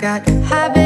got habits.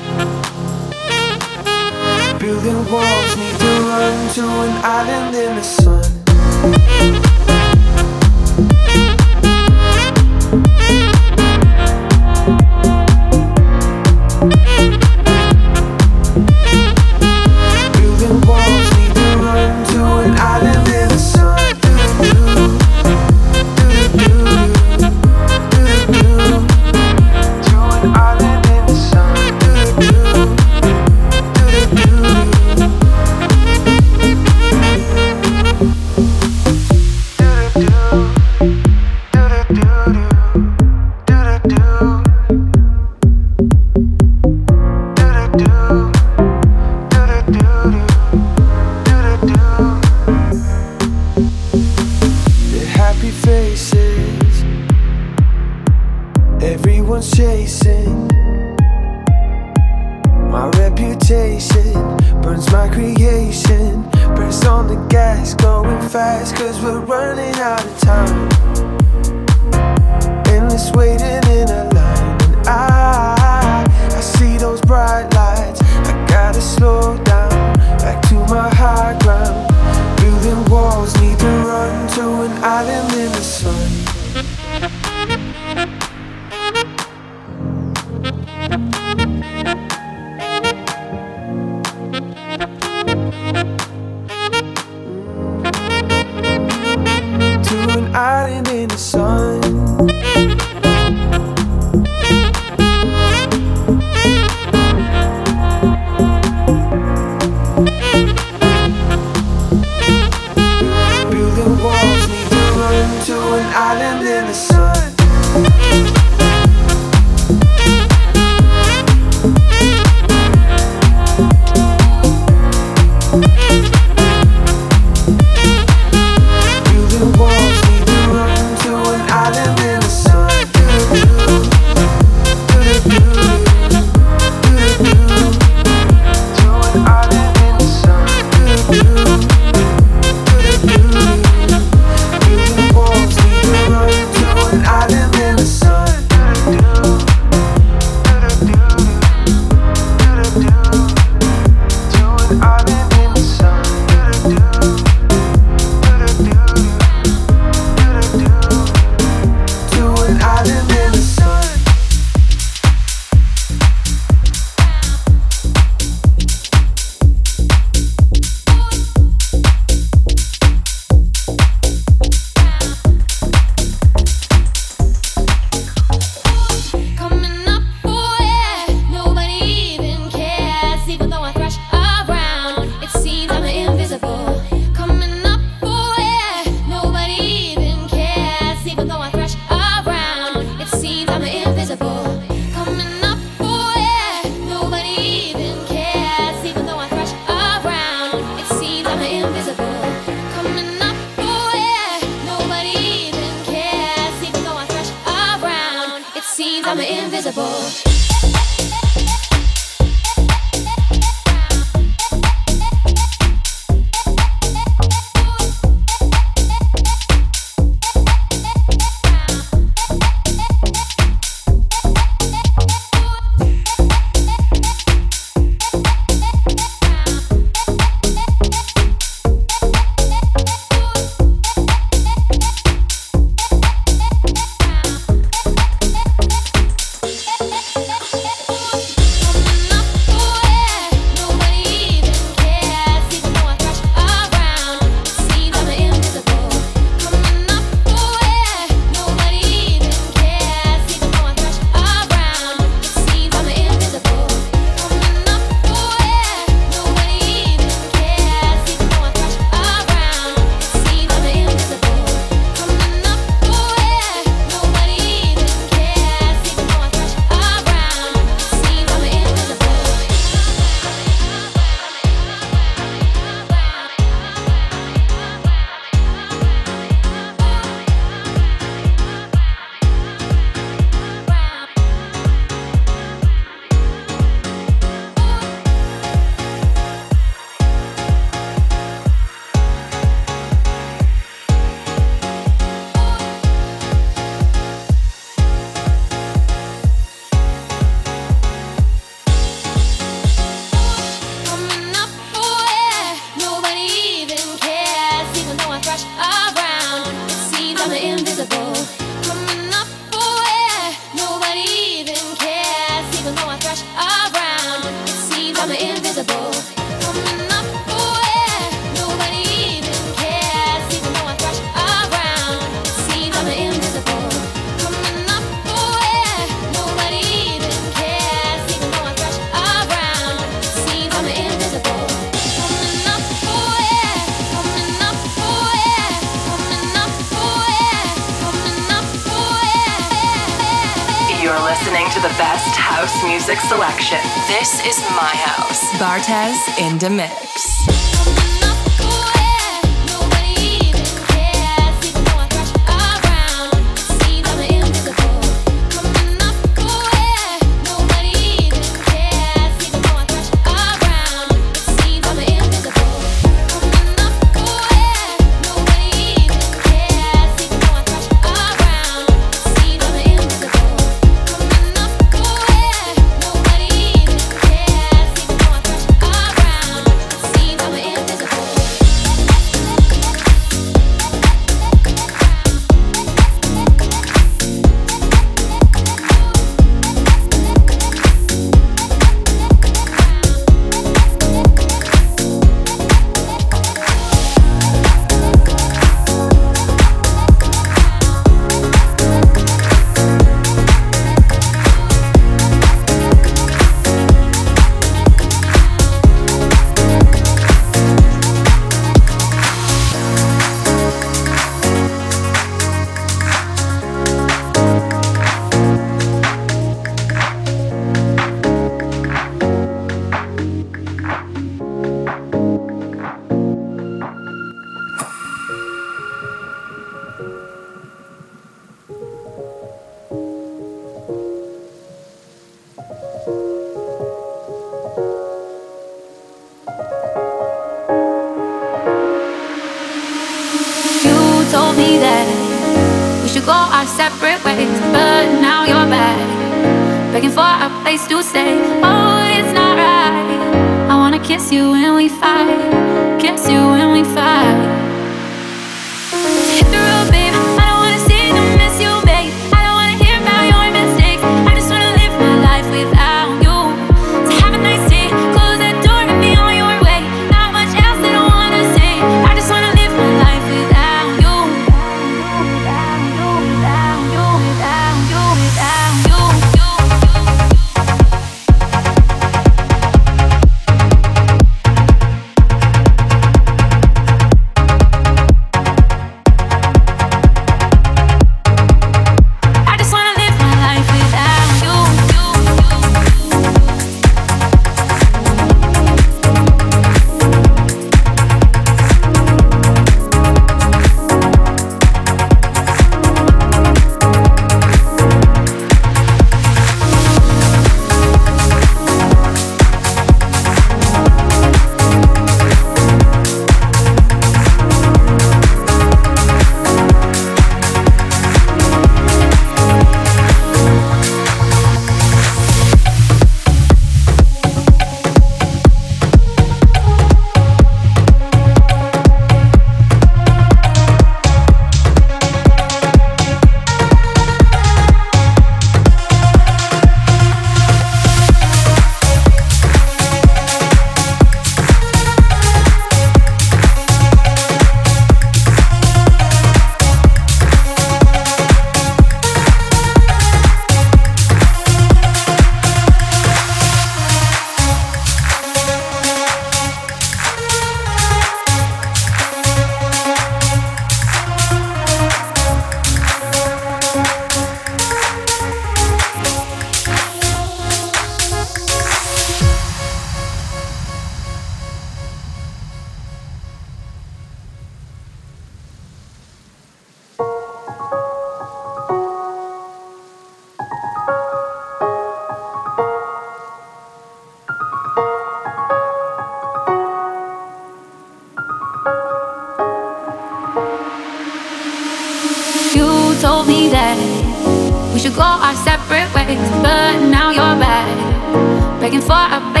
our separate ways, but now you're back, begging for a.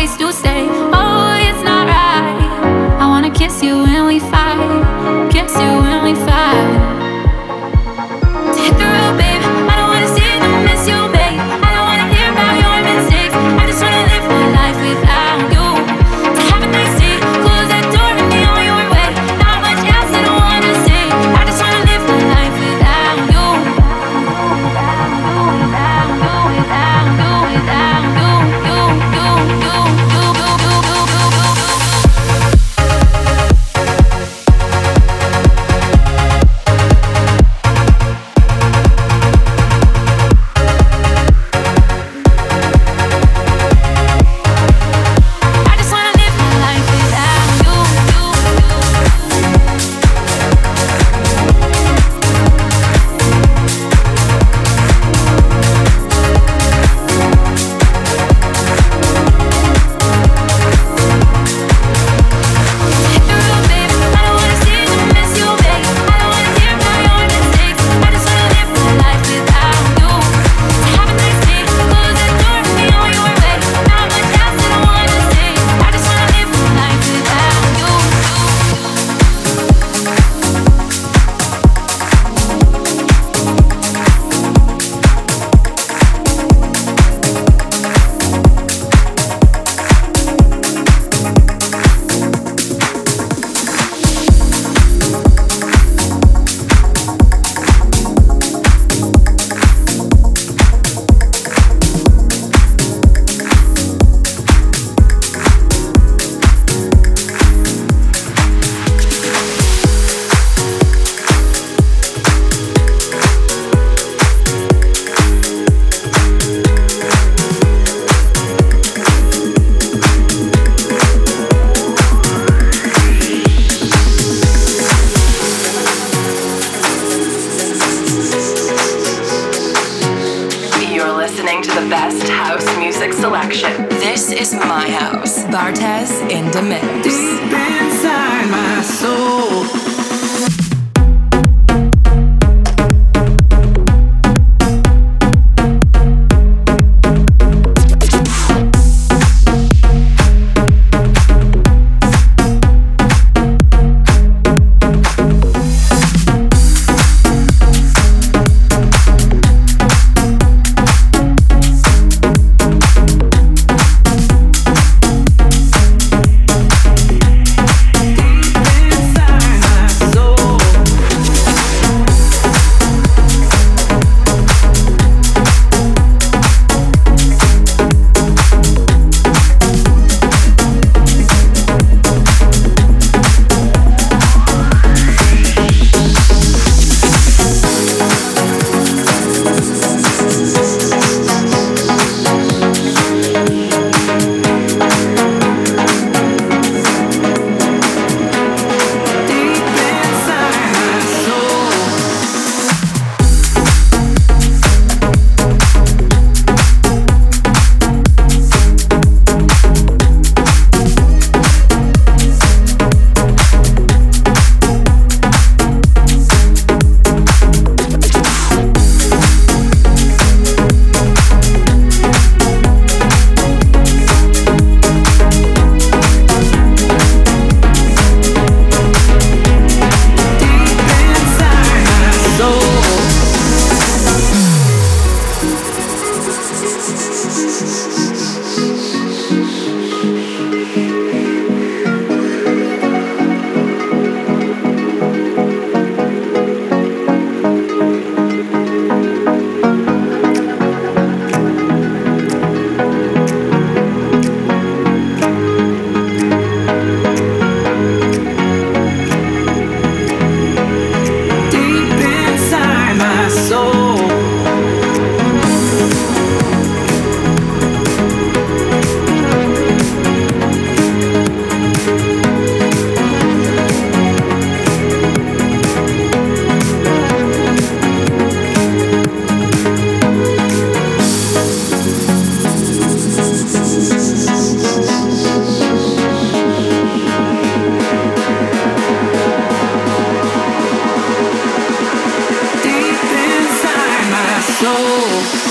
Oh.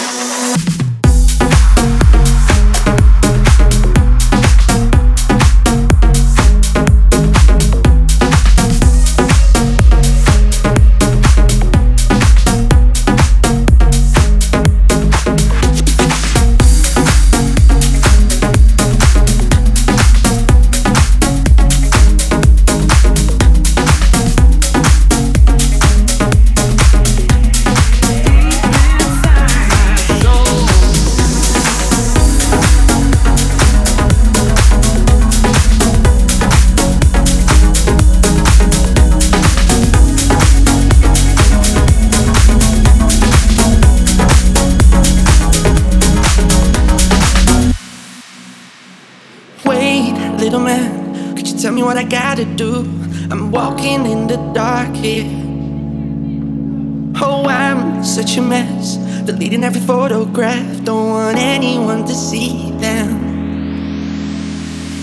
in every photograph. Don't want anyone to see them.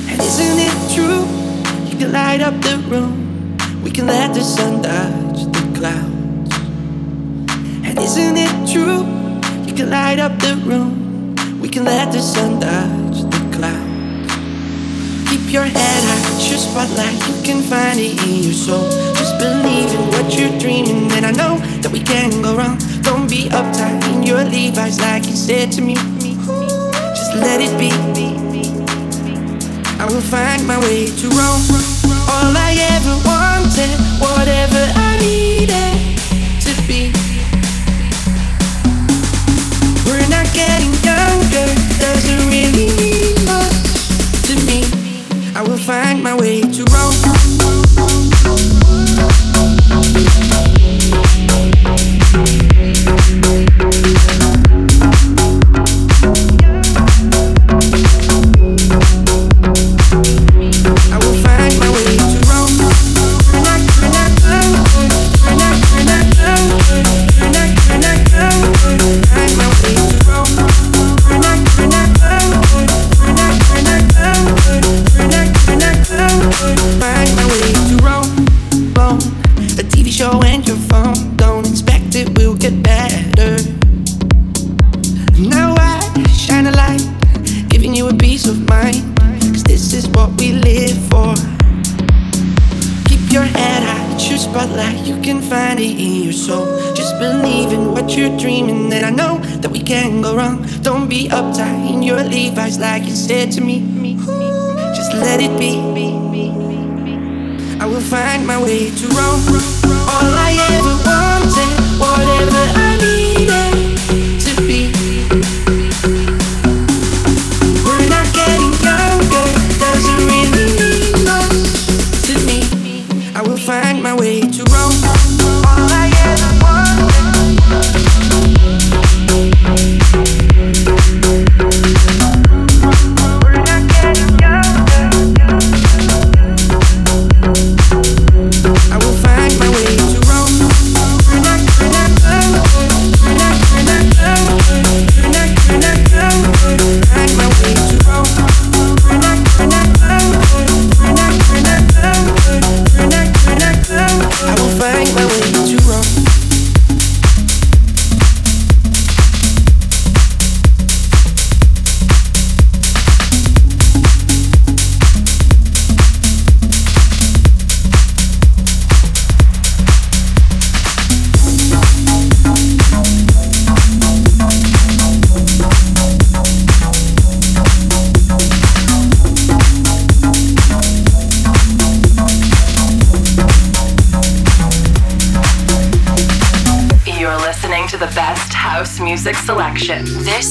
And isn't it true? You can light up the room. We can let the sun touch the clouds. And isn't it true? You can light up the room. We can let the sun touch the clouds. Keep your head high, your spotlight. You can find it in your soul. Just believe in what you're dreaming, and I know that we can go wrong. Don't be uptight in your Levi's like you said to me. Just let it be. I will find my way to Rome. All I ever wanted, whatever I needed to be. We're not getting younger. There's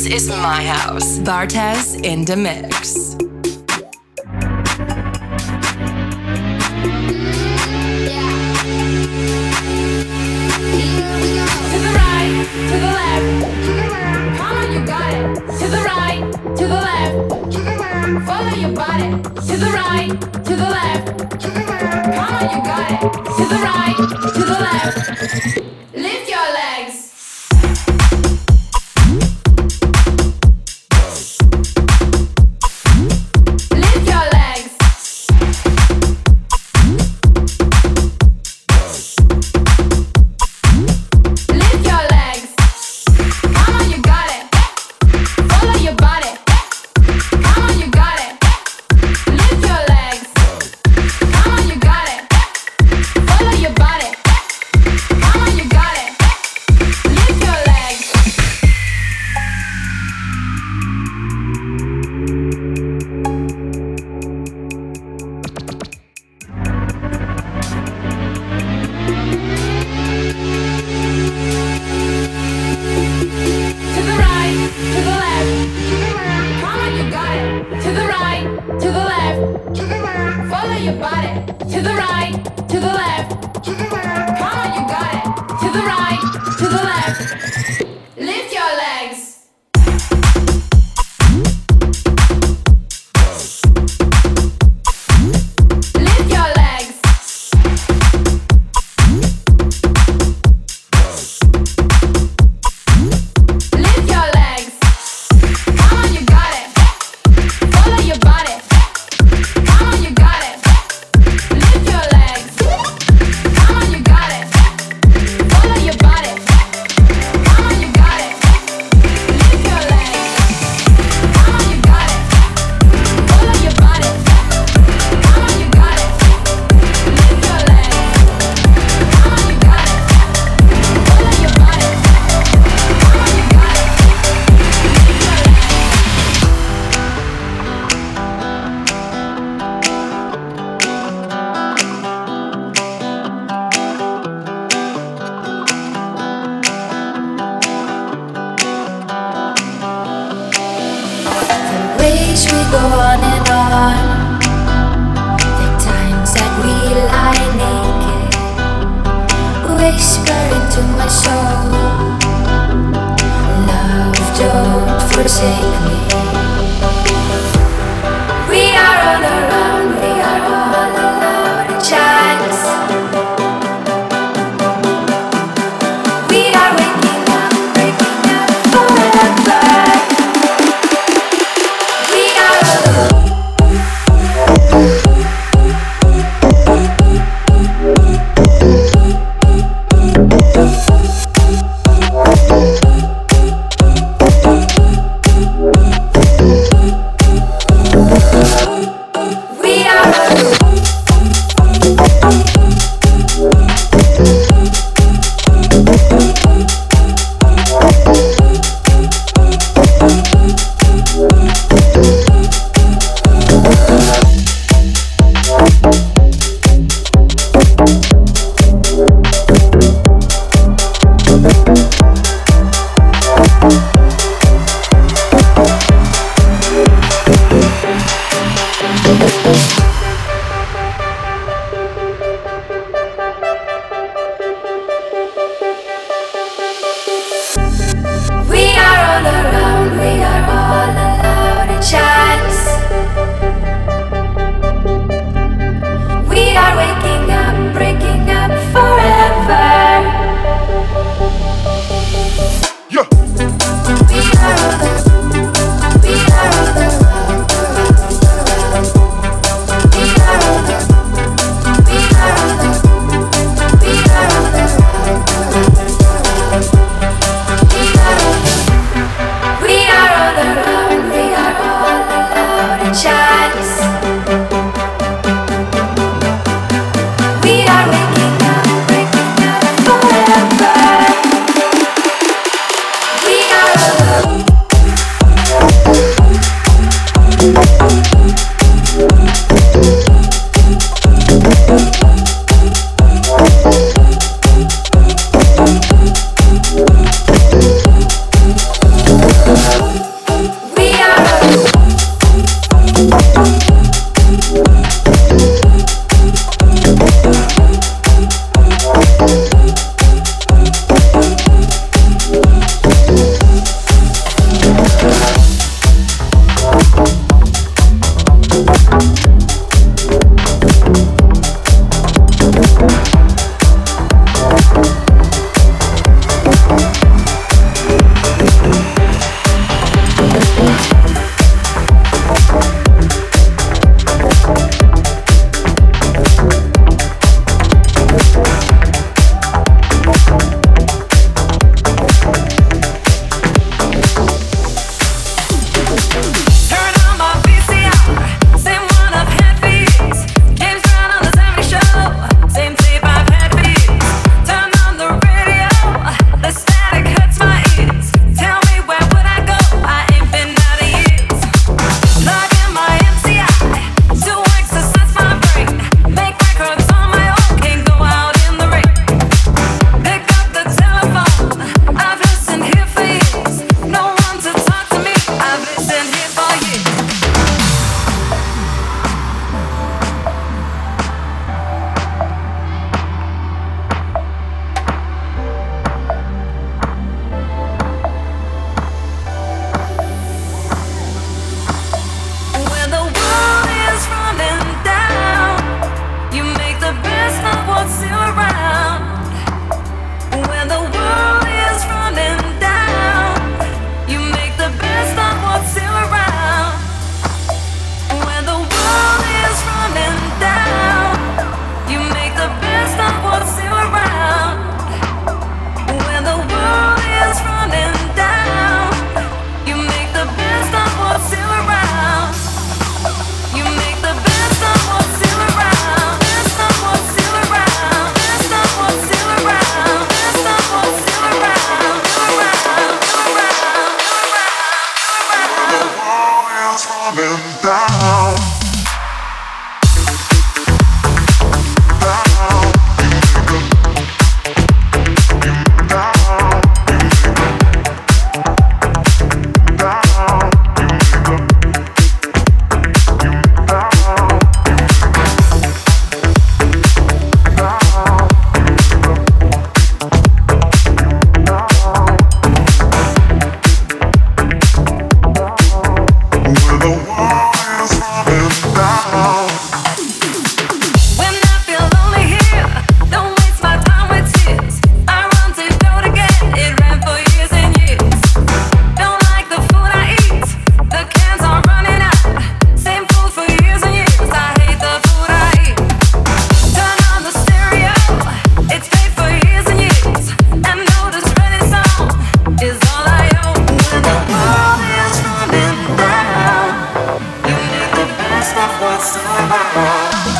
is my house. Bartez in the mix. what's on my.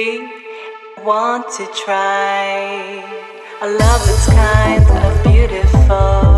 really want to try. I love this kind of beautiful.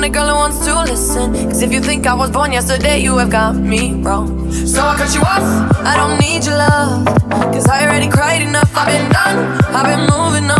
Find a girl who wants to listen. Cause if you think I was born yesterday, you have got me wrong. So I cut you off, I don't need your love. Cause I already cried enough, I've been done, I've been moving on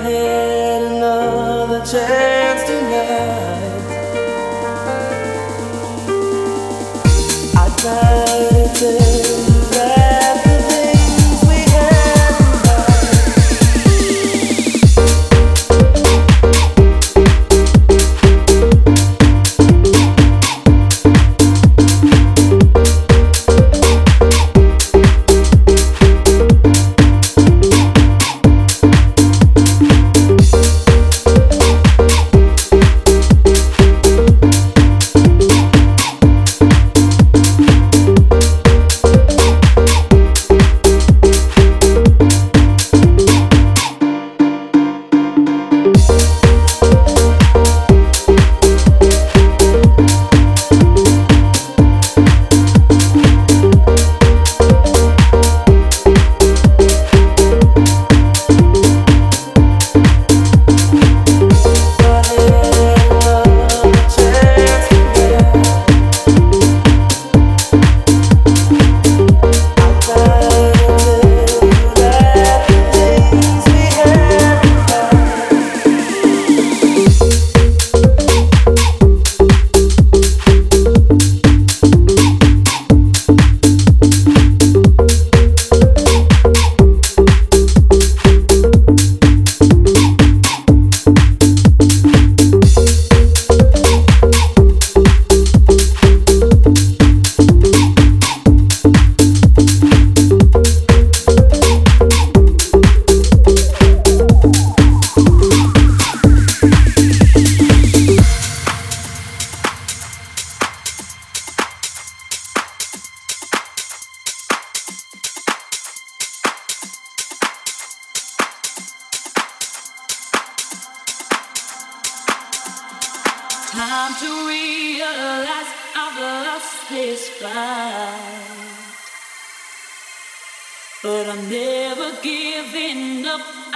head another chance.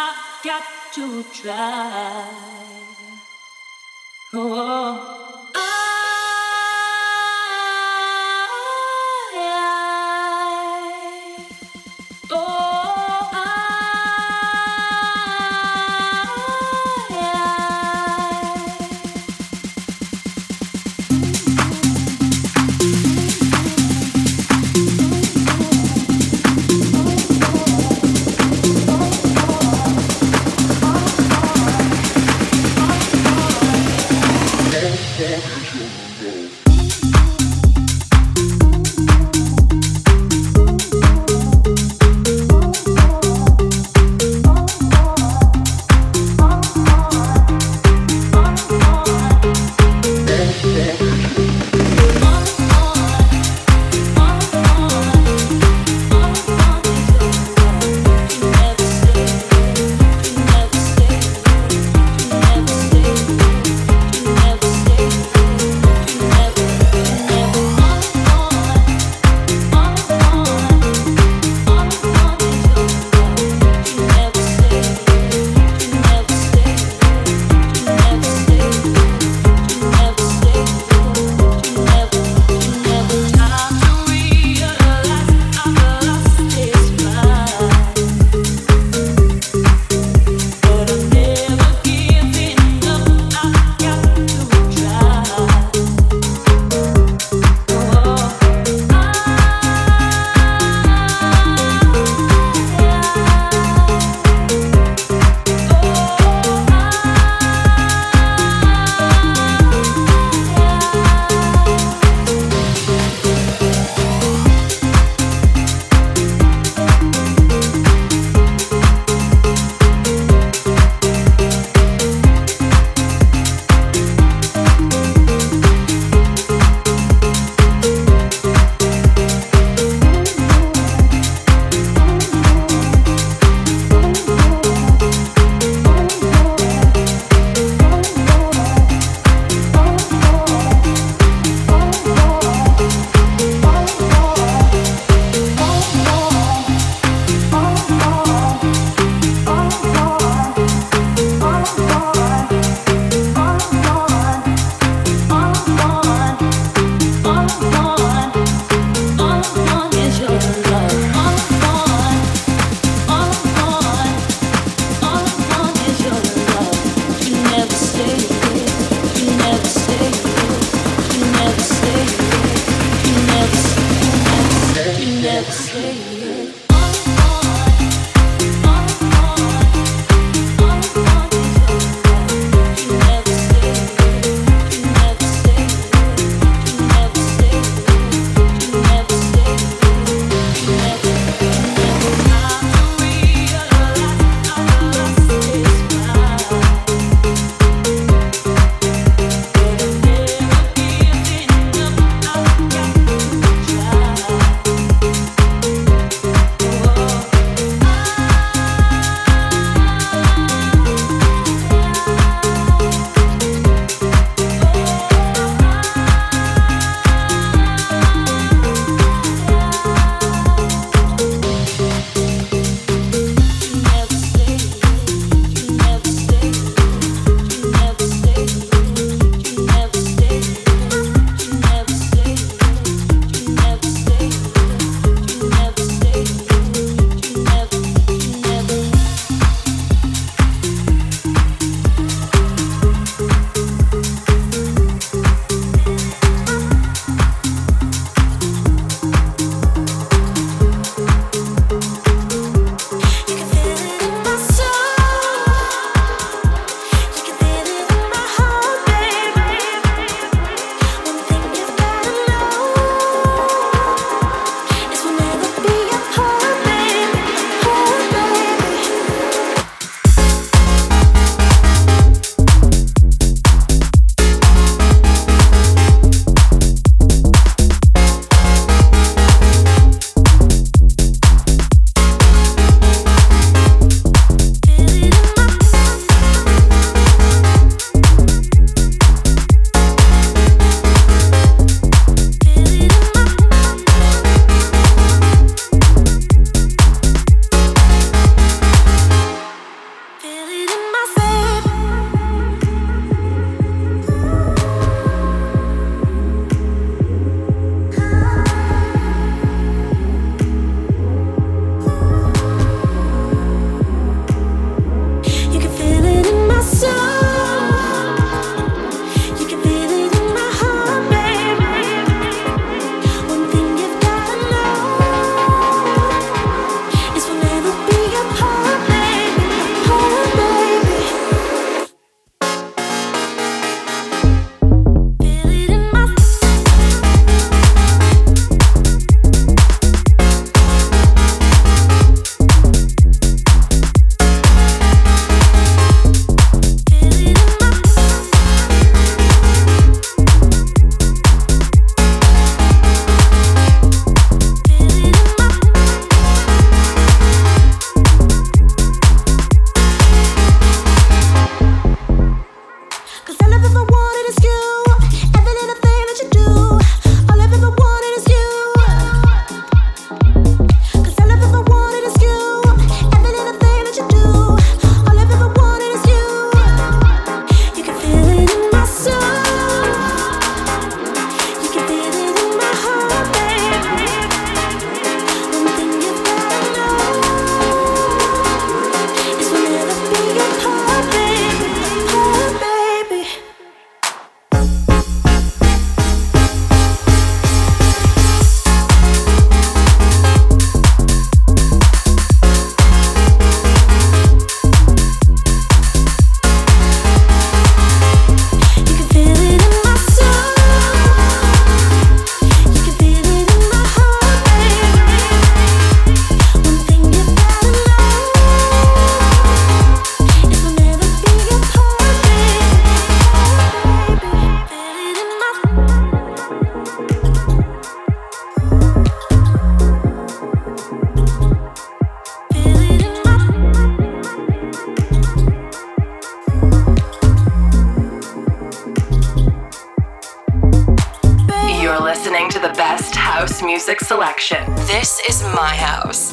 I've got to try. Oh.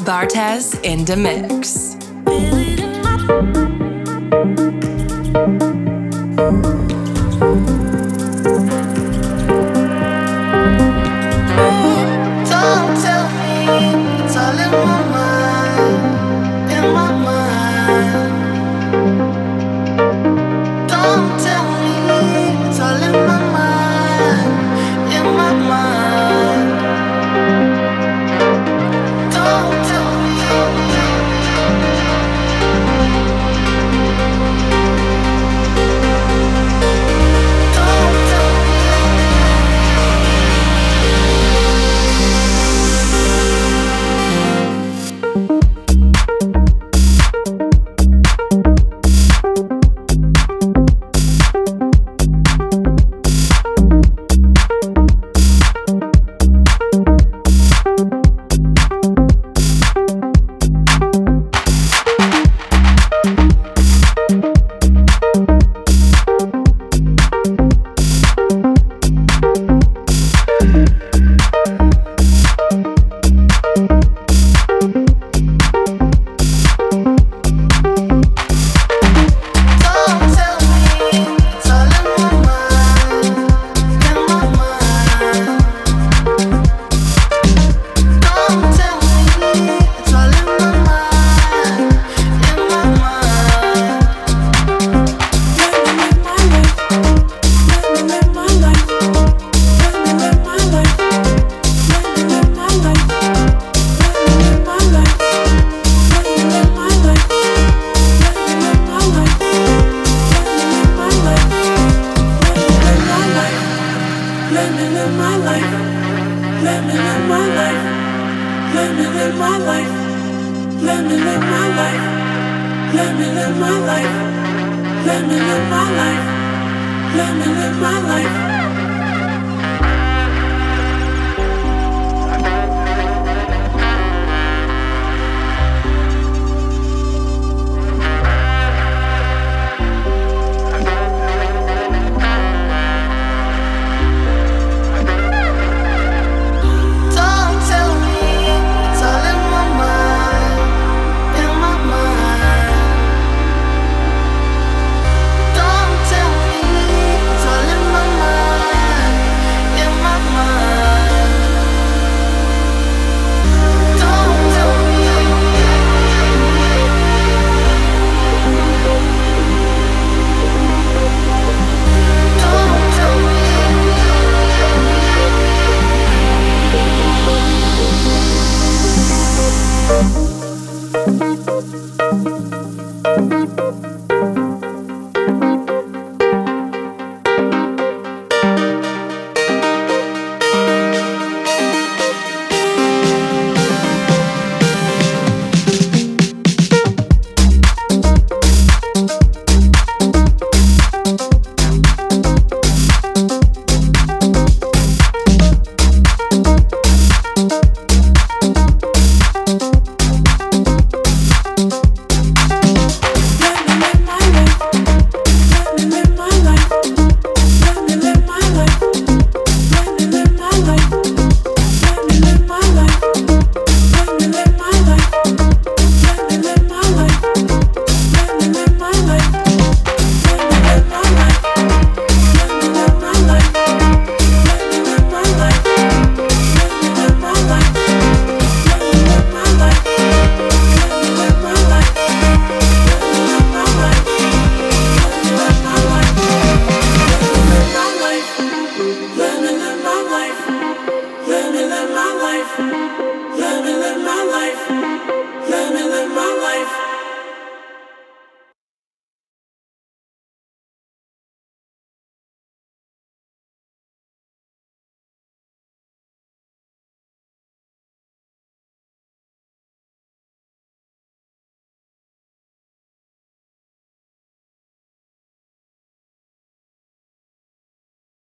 Bartez in the mix.